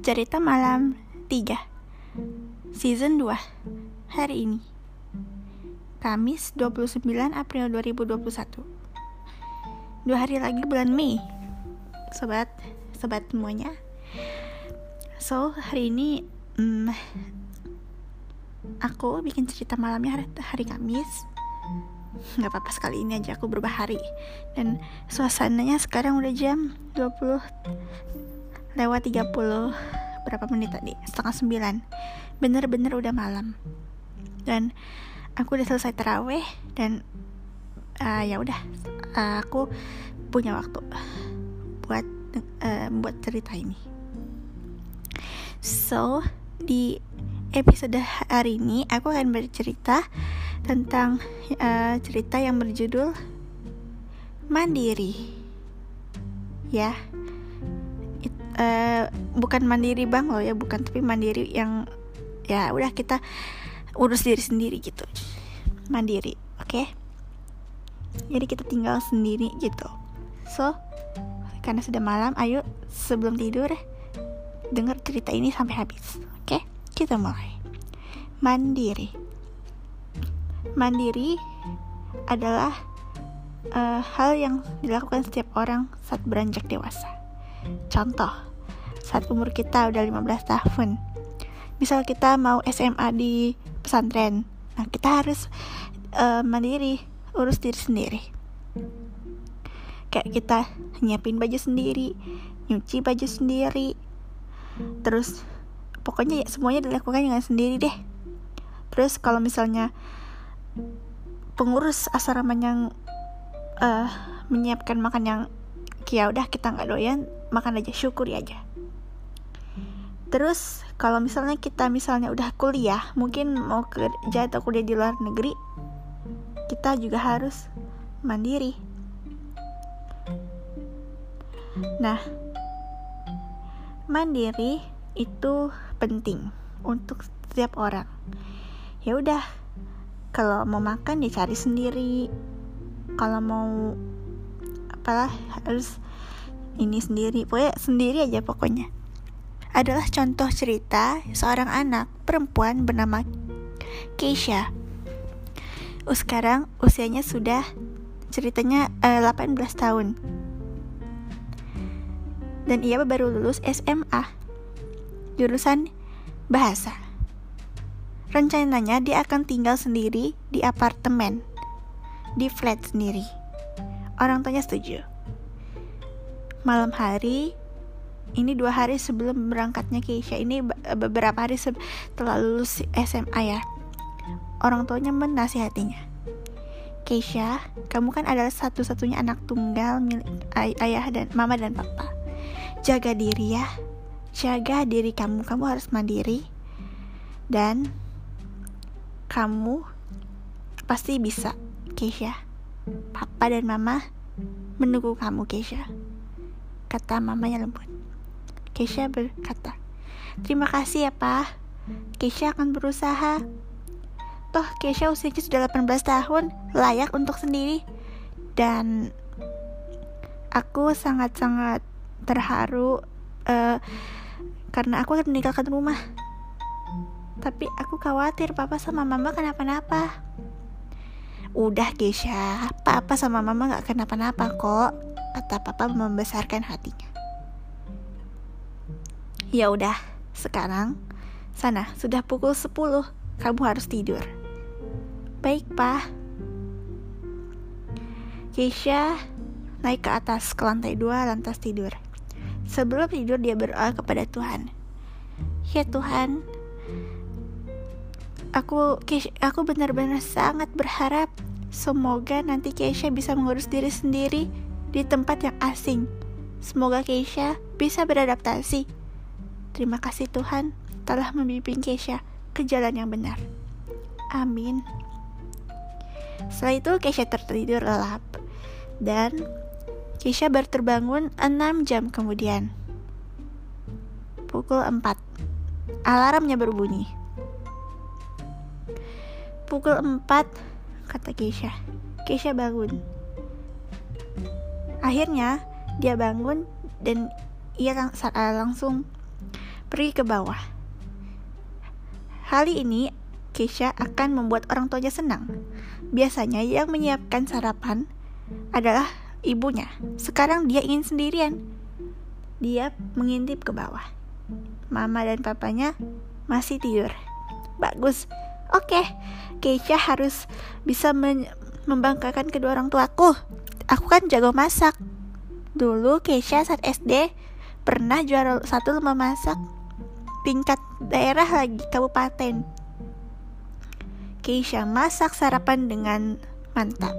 Cerita Malam 3 Season 2 Hari ini Kamis 29 April 2021 Dua hari lagi bulan Mei. Sobat, sobat semuanya. So, hari ini hmm, Aku bikin cerita malamnya hari, hari Kamis. Gak apa-apa sekali ini aja aku berubah hari. Dan suasananya sekarang udah jam 20 lewat 30 berapa menit tadi? Setengah sembilan. Bener-bener udah malam. Dan aku udah selesai teraweh dan uh, ya udah uh, aku punya waktu buat uh, buat cerita ini. So di episode hari ini aku akan bercerita tentang uh, cerita yang berjudul mandiri. Ya uh, bukan mandiri bang loh ya bukan tapi mandiri yang ya udah kita urus diri sendiri gitu. Mandiri oke? Okay? jadi kita tinggal sendiri gitu. So karena sudah malam ayo sebelum tidur dengar cerita ini sampai habis oke? Okay? kita mulai. Mandiri. Mandiri adalah uh, hal yang dilakukan setiap orang saat beranjak dewasa. Contoh saat umur kita udah 15 tahun. Misal kita mau SMA di pesantren nah kita harus uh, mandiri urus diri sendiri. Kayak kita nyiapin baju sendiri nyuci baju sendiri terus pokoknya ya semuanya dilakukan dengan sendiri deh. Terus kalau misalnya pengurus asrama yang uh, menyiapkan makan yang ya udah kita nggak doyan makan aja syukuri aja Terus kalau misalnya kita misalnya udah kuliah, mungkin mau kerja atau kuliah di luar negeri, kita juga harus mandiri. Nah, mandiri itu penting untuk setiap orang. Ya udah, kalau mau makan ya sendiri. Kalau mau apalah harus ini sendiri, pokoknya sendiri aja pokoknya adalah contoh cerita seorang anak perempuan bernama Keisha. Sekarang usianya sudah ceritanya eh, 18 tahun. Dan ia baru lulus SMA jurusan bahasa. Rencananya dia akan tinggal sendiri di apartemen, di flat sendiri. Orang tuanya setuju. Malam hari, ini dua hari sebelum berangkatnya Keisha. Ini beberapa hari setelah lulus SMA ya. Orang tuanya menasihatinya. Keisha kamu kan adalah satu-satunya anak tunggal milik ay ayah dan mama dan papa. Jaga diri ya. Jaga diri kamu. Kamu harus mandiri. Dan kamu pasti bisa Keisha. Papa dan mama menunggu kamu Keisha. Kata mamanya lembut Keisha berkata, Terima kasih ya pak. Keisha akan berusaha. Toh Keisha usianya sudah 18 tahun Layak untuk sendiri. Dan Aku sangat-sangat terharu uh, Karena aku akan meninggalkan rumah. Tapi aku khawatir papa sama mama kenapa-napa. Udah Keisha. Papa sama mama gak kenapa-napa kok Kata papa membesarkan hatinya Ya udah, sekarang sana sudah pukul 10, kamu harus tidur. Baik, Pak. Keisha naik ke atas ke lantai dua lantas tidur. Sebelum tidur dia berdoa kepada Tuhan. Ya Tuhan, aku aku benar-benar sangat berharap semoga nanti Keisha bisa mengurus diri sendiri di tempat yang asing. Semoga Keisha bisa beradaptasi Terima kasih Tuhan telah membimbing Keisha ke jalan yang benar. Amin. Setelah itu Keisha tertidur lelap dan Keisha baru terbangun 6 jam kemudian. Pukul 4. Alarmnya berbunyi. Pukul 4 kata Keisha. Keisha bangun. Akhirnya dia bangun dan ia lang langsung pergi ke bawah. Kali ini Keisha akan membuat orang tuanya senang. Biasanya yang menyiapkan sarapan adalah ibunya. Sekarang dia ingin sendirian. Dia mengintip ke bawah. Mama dan papanya masih tidur. Bagus. Oke, Keisha harus bisa membanggakan kedua orang tuaku. Aku kan jago masak. Dulu Keisha saat SD pernah juara satu lomba masak tingkat daerah lagi kabupaten. Keisha masak sarapan dengan mantap.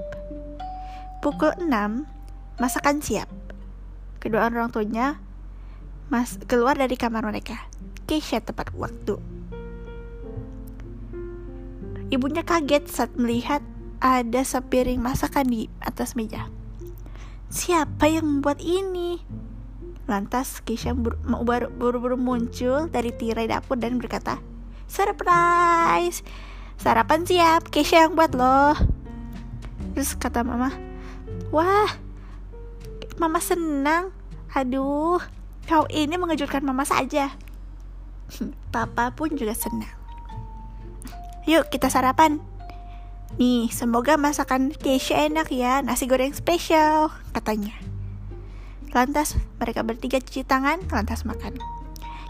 Pukul 6, masakan siap. Kedua orang tuanya mas keluar dari kamar mereka. Keisha tepat waktu. Ibunya kaget saat melihat ada sepiring masakan di atas meja. Siapa yang membuat ini? Lantas Keisha buru-buru muncul dari tirai dapur dan berkata, Surprise! Sarapan siap, Keisha yang buat loh. Terus kata mama, Wah, mama senang. Aduh, kau ini mengejutkan mama saja. Papa pun juga senang. Yuk kita sarapan. Nih, semoga masakan Keisha enak ya, nasi goreng spesial, katanya. Lantas mereka bertiga cuci tangan, lantas makan.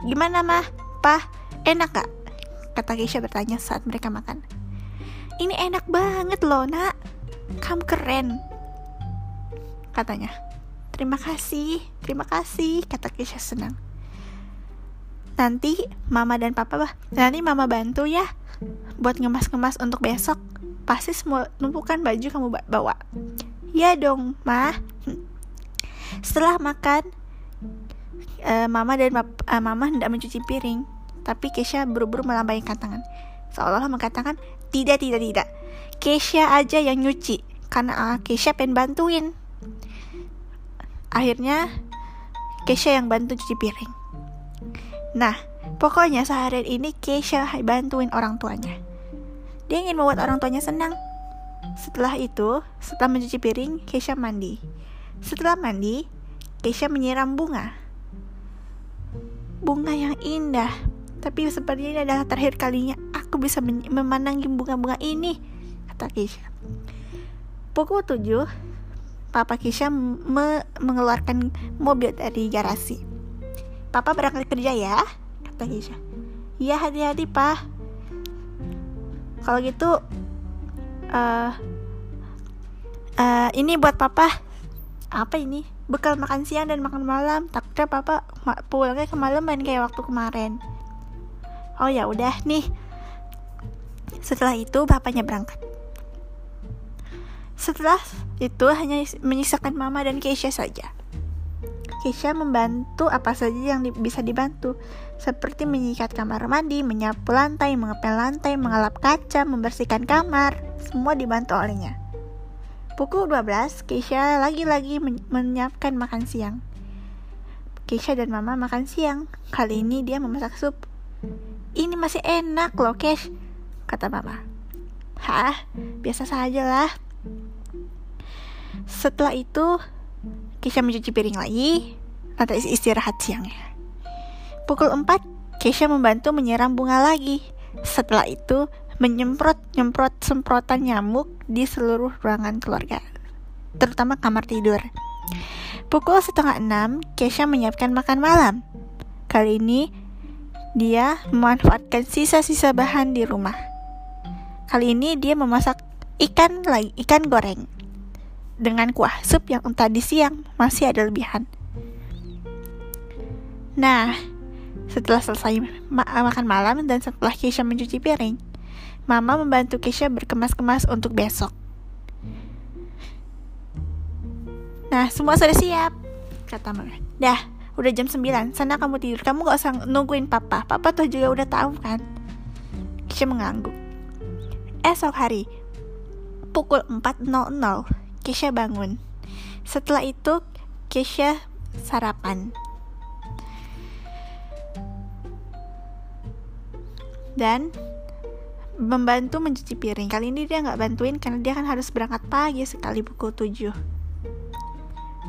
Gimana mah, pah, enak gak? Kata Keisha bertanya saat mereka makan. Ini enak banget loh nak, kamu keren, katanya. Terima kasih, terima kasih, kata Keisha senang. Nanti mama dan papa bah, nanti mama bantu ya buat ngemas-ngemas untuk besok. Pasti semua numpukan baju kamu bawa. Ya dong, mah. Setelah makan, uh, mama dan uh, mama hendak mencuci piring, tapi Keisha buru-buru melambaikan tangan, seolah-olah mengatakan tidak tidak tidak. Keisha aja yang nyuci, karena uh, Keisha pengen bantuin. Akhirnya Keisha yang bantu cuci piring. Nah, pokoknya seharian ini Keisha bantuin orang tuanya. Dia ingin membuat orang tuanya senang. Setelah itu, setelah mencuci piring, Keisha mandi. Setelah mandi, Keisha menyiram bunga. Bunga yang indah. Tapi sepertinya ini adalah terakhir kalinya aku bisa memandangi bunga-bunga ini, kata Keisha. Pukul 7, Papa Kisha me mengeluarkan mobil dari garasi. Papa berangkat kerja ya, kata Kisha. Iya hati-hati pak. Kalau gitu, uh, uh, ini buat papa. Apa ini? Bekal makan siang dan makan malam. Takutnya papa pulangnya kemalaman kayak waktu kemarin. Oh ya udah nih. Setelah itu bapaknya berangkat. Setelah itu hanya menyisakan Mama dan Keisha saja. Keisha membantu apa saja yang di bisa dibantu, seperti menyikat kamar mandi, menyapu lantai, mengepel lantai, mengelap kaca, membersihkan kamar, semua dibantu olehnya. Pukul 12, Keisha lagi-lagi men menyiapkan makan siang. Keisha dan Mama makan siang. Kali ini dia memasak sup. Ini masih enak loh, Kesh, kata Mama. Hah, biasa saja lah, setelah itu, Keisha mencuci piring lagi, lantas istirahat siangnya. Pukul 4, Keisha membantu menyiram bunga lagi. Setelah itu, menyemprot-nyemprot semprotan nyamuk di seluruh ruangan keluarga, terutama kamar tidur. Pukul setengah enam, Keisha menyiapkan makan malam. Kali ini, dia memanfaatkan sisa-sisa bahan di rumah. Kali ini dia memasak ikan lagi, ikan goreng dengan kuah sup yang tadi siang masih ada lebihan. Nah, setelah selesai ma makan malam dan setelah Keisha mencuci piring, Mama membantu Keisha berkemas-kemas untuk besok. Nah, semua sudah siap, kata Mama. Dah, udah jam 9, sana kamu tidur. Kamu gak usah nungguin papa. Papa tuh juga udah tahu kan. Keisha mengangguk. Esok hari, pukul 4.00, Keisha bangun. Setelah itu, Keisha sarapan. Dan membantu mencuci piring. Kali ini dia nggak bantuin karena dia kan harus berangkat pagi sekali pukul 7.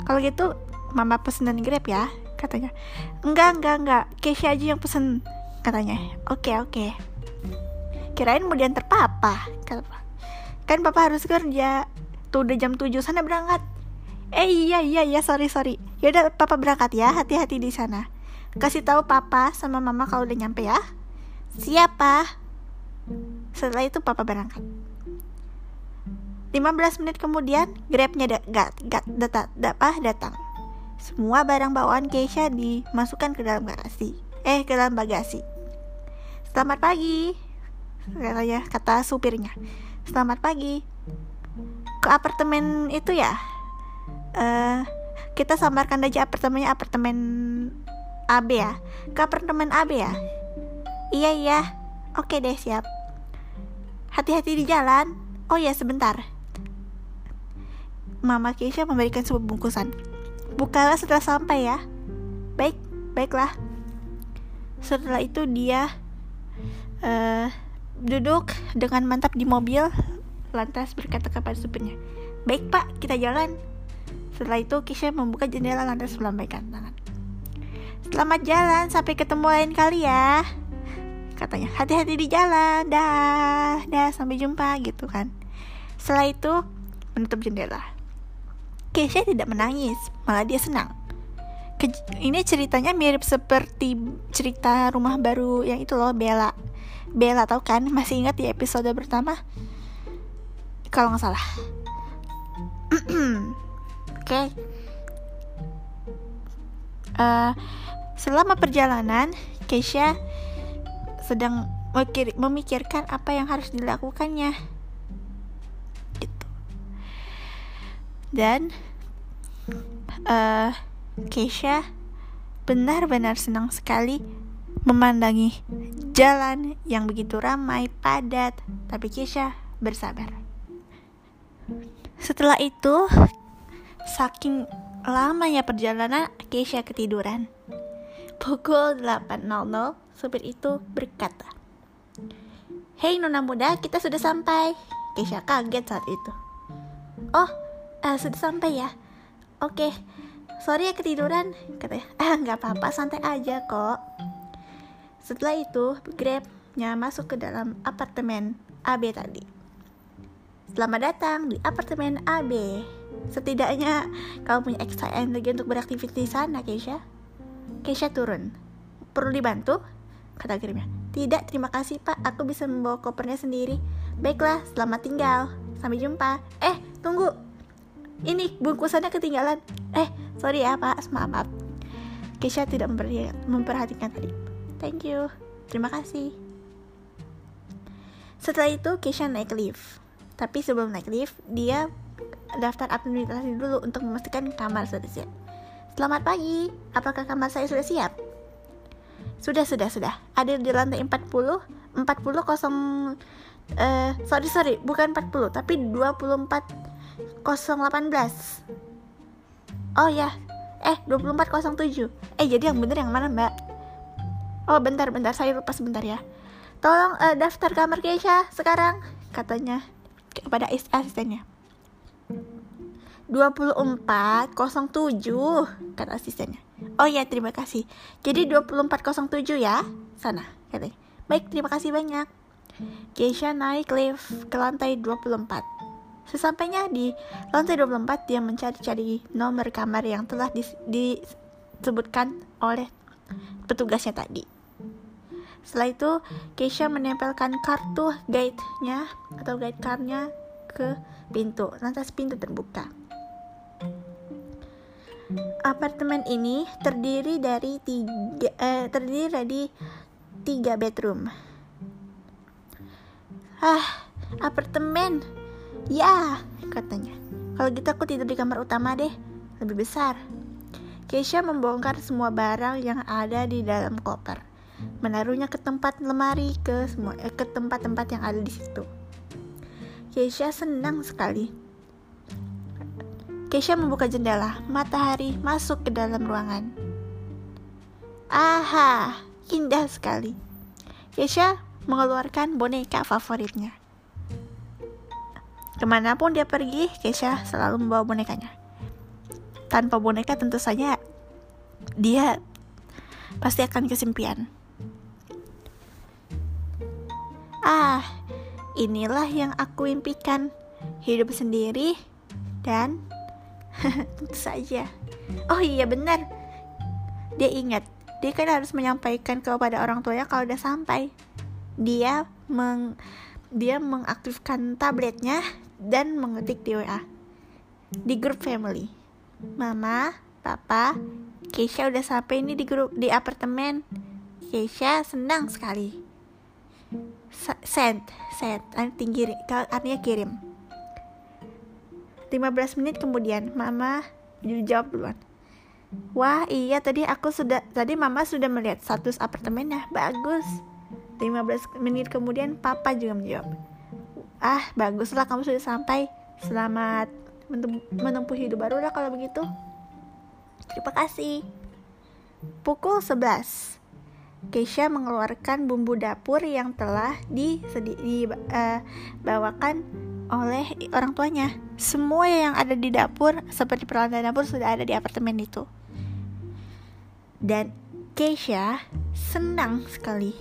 Kalau gitu, mama pesenan Grab ya, katanya. Enggak enggak enggak. Keisha aja yang pesen katanya. Oke okay, oke. Okay. kirain mau diantar papa kan papa harus kerja. Tuh udah jam 7 sana berangkat. Eh iya iya iya sorry sorry. Yaudah papa berangkat ya. Hati-hati di sana. Kasih tahu papa sama mama kalau udah nyampe ya. Siapa setelah itu papa berangkat. 15 menit kemudian grabnya da apa, datang. Semua barang bawaan Keisha dimasukkan ke dalam bagasi eh ke dalam bagasi. Selamat pagi katanya kata supirnya. Selamat pagi. Ke apartemen itu ya? Uh, kita samarkan aja apartemennya apartemen AB ya? Ke apartemen AB ya? Iya iya. Oke deh siap hati-hati di jalan. Oh ya sebentar. Mama Keisha memberikan sebuah bungkusan. Bukalah setelah sampai ya. Baik baiklah. Setelah itu dia uh, duduk dengan mantap di mobil lantas berkata kepada supirnya baik pak kita jalan. Setelah itu Keisha membuka jendela lantas melambaikan tangan. Selamat jalan sampai ketemu lain kali ya katanya hati-hati di jalan dah dah sampai jumpa gitu kan. Setelah itu menutup jendela. Keisha tidak menangis malah dia senang. Ke ini ceritanya mirip seperti cerita rumah baru yang itu loh Bella. Bella tau kan? Masih ingat di episode pertama? Kalau nggak salah. Oke. Okay. uh, eh, selama perjalanan Keisha sedang memikir, memikirkan apa yang harus dilakukannya. Gitu. Dan uh, Keisha benar-benar senang sekali memandangi jalan yang begitu ramai padat. Tapi Keisha bersabar. Setelah itu saking lamanya perjalanan Keisha ketiduran. Pukul 8.00 Supir itu berkata, Hei nona muda, kita sudah sampai. Keisha kaget saat itu. Oh, uh, sudah sampai ya? Oke, okay. sorry ya ketiduran. Katanya, ah nggak apa-apa, santai aja kok. Setelah itu, Grabnya masuk ke dalam apartemen AB tadi. Selamat datang di apartemen AB. Setidaknya kamu punya extra energi untuk beraktivitas di sana, Keisha. Keisha turun. Perlu dibantu? Kata kirimnya. Tidak, terima kasih pak, aku bisa membawa kopernya sendiri. Baiklah, selamat tinggal. Sampai jumpa. Eh, tunggu. Ini bungkusannya ketinggalan. Eh, sorry ya pak, maaf maaf. Keisha tidak memperhatikan tadi. Thank you. Terima kasih. Setelah itu Keisha naik lift. Tapi sebelum naik lift, dia daftar administrasi dulu untuk memastikan kamar sudah siap. Selamat pagi, apakah kamar saya sudah siap? Sudah, sudah, sudah. Ada di lantai 40, 40 kosong eh sorry sorry, bukan 40, tapi 24 018. Oh ya. Eh, 2407. Eh, jadi yang bener yang mana, Mbak? Oh, bentar, bentar. Saya lupa sebentar ya. Tolong uh, daftar kamar Keisha sekarang, katanya kepada asistennya. 2407 kata asistennya. Oh ya, terima kasih. Jadi 2407 ya, sana. Katanya. Baik, terima kasih banyak. Keisha naik lift ke lantai 24. Sesampainya di lantai 24, dia mencari-cari nomor kamar yang telah disebutkan oleh petugasnya tadi. Setelah itu, Keisha menempelkan kartu guide-nya atau guide card-nya ke pintu. Lantas pintu terbuka. Apartemen ini terdiri dari tiga, eh, terdiri dari tiga bedroom. Ah, apartemen. Ya, katanya. Kalau gitu aku tidur di kamar utama deh, lebih besar. Keisha membongkar semua barang yang ada di dalam koper, menaruhnya ke tempat lemari ke semua eh, ke tempat-tempat yang ada di situ. Keisha senang sekali Keisha membuka jendela, matahari masuk ke dalam ruangan. Aha, indah sekali. Keisha mengeluarkan boneka favoritnya. Ke mana pun dia pergi, Keisha selalu membawa bonekanya. Tanpa boneka tentu saja dia pasti akan kesimpian. Ah, inilah yang aku impikan. Hidup sendiri dan tentu saja. Oh iya benar. Dia ingat, dia kan harus menyampaikan kepada orang tuanya kalau udah sampai. Dia meng dia mengaktifkan tabletnya dan mengetik di WA di grup family. Mama, Papa, Keisha udah sampai ini di grup di apartemen. Keisha senang sekali send send tinggi artinya kirim 15 menit kemudian mama jawab duluan. Wah iya tadi aku sudah tadi mama sudah melihat status apartemennya. Bagus. 15 menit kemudian papa juga menjawab. Ah baguslah kamu sudah sampai. Selamat menempuh hidup baru lah kalau begitu. Terima kasih. Pukul 11 Keisha mengeluarkan bumbu dapur yang telah dibawakan uh, oleh orang tuanya. Semua yang ada di dapur, seperti peralatan dapur, sudah ada di apartemen itu. Dan Keisha senang sekali.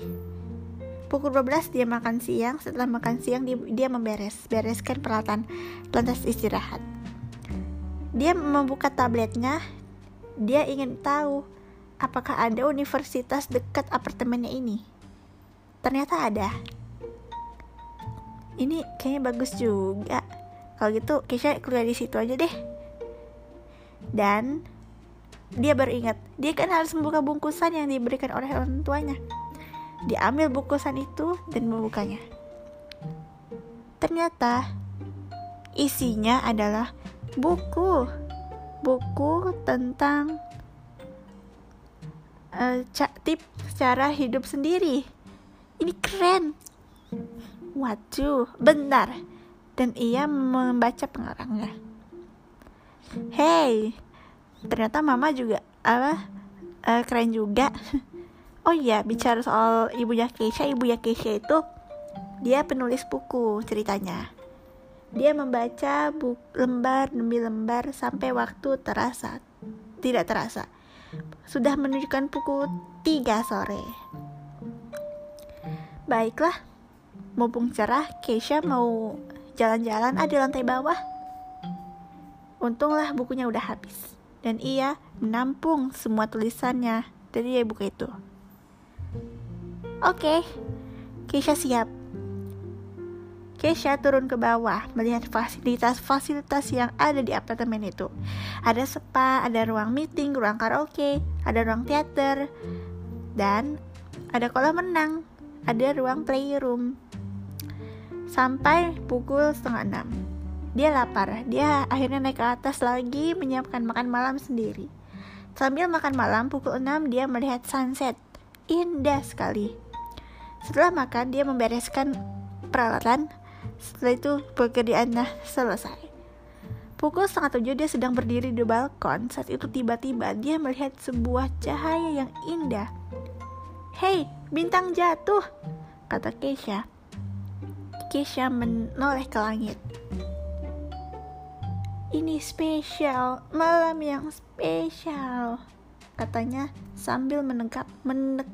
Pukul 12 dia makan siang, setelah makan siang dia memberes, bereskan peralatan, lantas istirahat. Dia membuka tabletnya, dia ingin tahu apakah ada universitas dekat apartemennya ini? Ternyata ada. Ini kayaknya bagus juga. Kalau gitu, Keisha kuliah di situ aja deh. Dan dia baru ingat, dia kan harus membuka bungkusan yang diberikan oleh orang tuanya. Diambil bungkusan itu dan membukanya. Ternyata isinya adalah buku. Buku tentang uh, tip cara hidup sendiri. Ini keren. Waduh, benar. Dan ia membaca pengarangnya. Hey, ternyata mama juga apa uh, keren juga. Oh iya, bicara soal ibunya Keisha, ibunya Keisha itu dia penulis buku ceritanya. Dia membaca buku lembar demi lembar sampai waktu terasa tidak terasa sudah menunjukkan pukul 3 sore. Baiklah, mumpung cerah, Keisha mau jalan-jalan ada lantai bawah. Untunglah bukunya udah habis. Dan ia menampung semua tulisannya dari buku itu. Oke, okay, Keisha siap Keisha turun ke bawah melihat fasilitas-fasilitas yang ada di apartemen itu. Ada spa, ada ruang meeting, ruang karaoke, ada ruang teater, dan ada kolam renang, ada ruang playroom. Sampai pukul setengah enam. Dia lapar, dia akhirnya naik ke atas lagi menyiapkan makan malam sendiri. Sambil makan malam, pukul 6 dia melihat sunset. Indah sekali. Setelah makan, dia membereskan peralatan setelah itu pekerjaannya selesai. Pukul setengah tujuh dia sedang berdiri di balkon. Saat itu tiba-tiba dia melihat sebuah cahaya yang indah. Hei, bintang jatuh, kata Keisha. Keisha menoleh ke langit. Ini spesial, malam yang spesial, katanya sambil menekap mendek,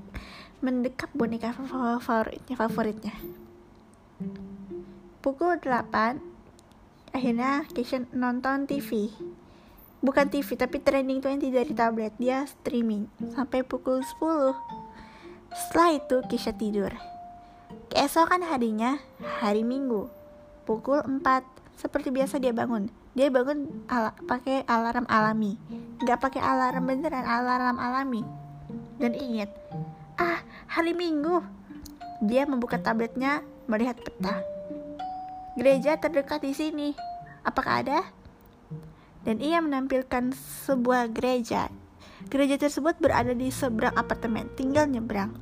mendekap boneka favoritnya favoritnya. Pukul 8 akhirnya Keisha nonton TV bukan TV tapi trending 20 dari tablet dia streaming. Sampai pukul 10 setelah itu Keisha tidur keesokan harinya hari Minggu pukul 4 seperti biasa dia bangun dia bangun ala, pakai alarm alami nggak pakai alarm beneran alarm alami dan ingat ah hari Minggu dia membuka tabletnya melihat peta Gereja terdekat di sini. Apakah ada? Dan ia menampilkan sebuah gereja. Gereja tersebut berada di seberang apartemen, tinggal nyebrang.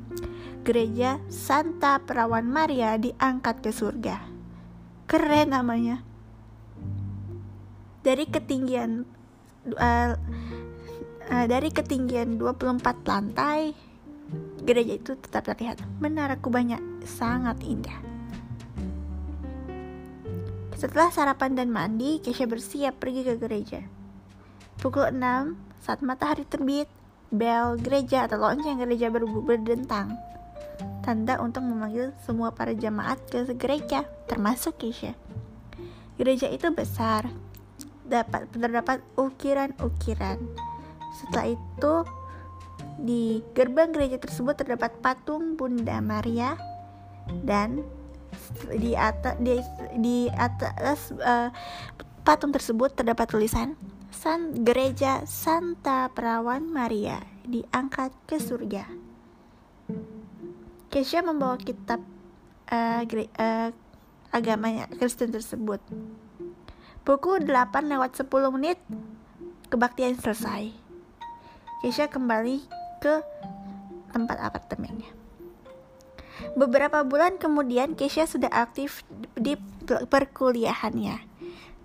Gereja Santa Perawan Maria diangkat ke surga. Keren namanya. Dari ketinggian uh, uh, dari ketinggian 24 lantai, gereja itu tetap terlihat. Menara kubahnya sangat indah. Setelah sarapan dan mandi, Keisha bersiap pergi ke gereja. Pukul 6, saat matahari terbit, bel gereja atau lonceng gereja ber berdentang. Tanda untuk memanggil semua para jemaat ke gereja, termasuk Keisha. Gereja itu besar, dapat terdapat ukiran-ukiran. Setelah itu di gerbang gereja tersebut terdapat patung Bunda Maria dan di atas di, di atas uh, patung tersebut terdapat tulisan San Gereja Santa Perawan Maria diangkat ke surga. Kesha membawa kitab uh, uh, agamanya Kristen tersebut. Pukul 8 lewat 10 menit kebaktian selesai. Kesha kembali ke tempat apartemennya. Beberapa bulan kemudian Kesha sudah aktif di perkuliahannya.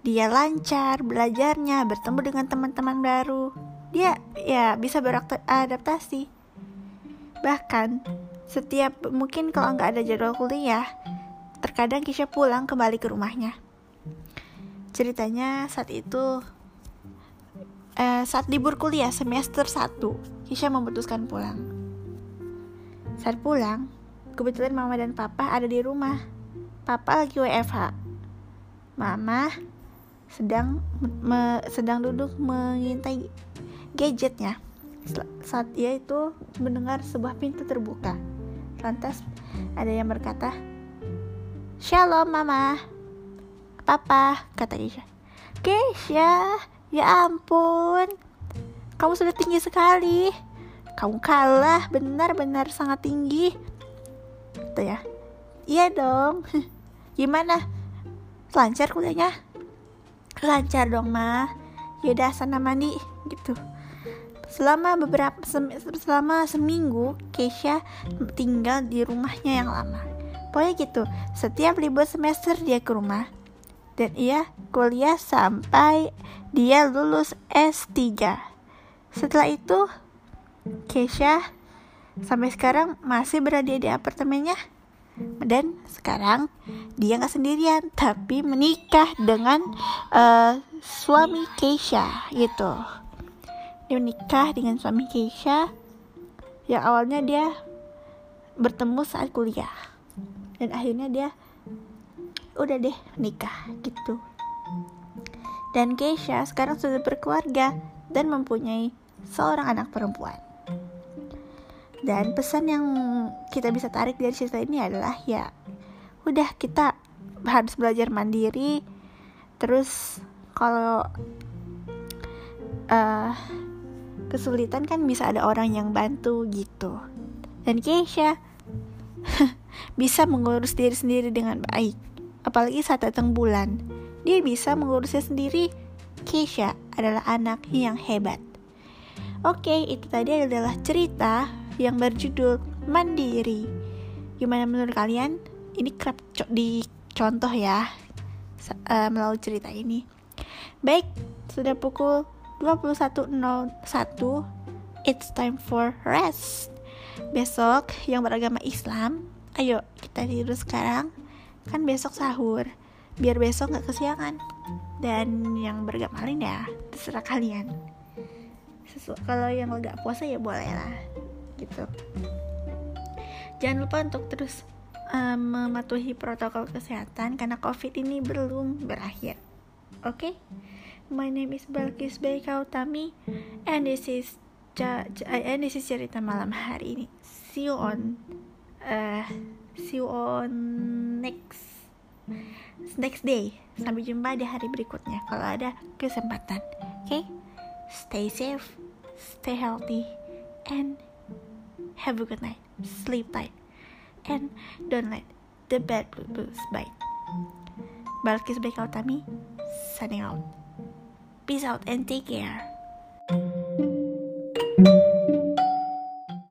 Dia lancar belajarnya, bertemu dengan teman-teman baru. Dia ya bisa beradaptasi. Bahkan setiap mungkin kalau nggak ada jadwal kuliah, terkadang Kisha pulang kembali ke rumahnya. Ceritanya saat itu eh, saat libur kuliah semester 1, Kisha memutuskan pulang. Saat pulang, kebetulan mama dan papa ada di rumah. Papa lagi WFH. Mama sedang me, sedang duduk mengintai gadgetnya saat ia itu mendengar sebuah pintu terbuka. Lantas ada yang berkata, Shalom mama. Papa, kata Keisha Keisha, ya ampun. Kamu sudah tinggi sekali. Kamu kalah, benar-benar sangat tinggi. Gitu ya. Iya dong. Gimana? Lancar kuliahnya? Lancar dong ma. Yaudah sana mandi Gitu Selama beberapa selama seminggu, Keisha tinggal di rumahnya yang lama. Pokoknya gitu, setiap libur semester dia ke rumah dan ia kuliah sampai dia lulus S3. Setelah itu, Keisha sampai sekarang masih berada di apartemennya dan sekarang dia nggak sendirian tapi menikah dengan uh, suami Keisha gitu dia menikah dengan suami Keisha yang awalnya dia bertemu saat kuliah. Dan akhirnya dia udah deh nikah gitu. Dan Keisha sekarang sudah berkeluarga dan mempunyai seorang anak perempuan. Dan pesan yang kita bisa tarik dari cerita ini adalah ya udah kita harus belajar mandiri. Terus kalau uh, kesulitan kan bisa ada orang yang bantu gitu. Dan Keisha bisa mengurus diri sendiri dengan baik apalagi saat datang bulan. Dia bisa mengurusnya sendiri. Keisha adalah anak yang hebat. Oke itu tadi adalah cerita yang berjudul Mandiri. Gimana menurut kalian? Ini kerap dicontoh ya uh, melalui cerita ini. Baik sudah pukul 21.01 It's time for rest. Besok yang beragama Islam Ayo kita tidur sekarang. Kan besok sahur Biar besok gak kesiangan. Dan yang beragama lain ya Terserah kalian. Kalau yang gak puasa ya boleh lah Gitu. Jangan lupa untuk terus um, mematuhi protokol kesehatan Karena covid ini belum berakhir. Oke? okay? My name is Balkis Baikautami and this is and this is cerita malam hari ini. See you on uh, see you on next next day. Sampai jumpa di hari berikutnya kalau ada kesempatan. Oke? Okay? Stay safe, stay healthy and have a good night. Sleep tight and don't let the bad blues bite. Balkis Baikautami signing out. Peace out and take care.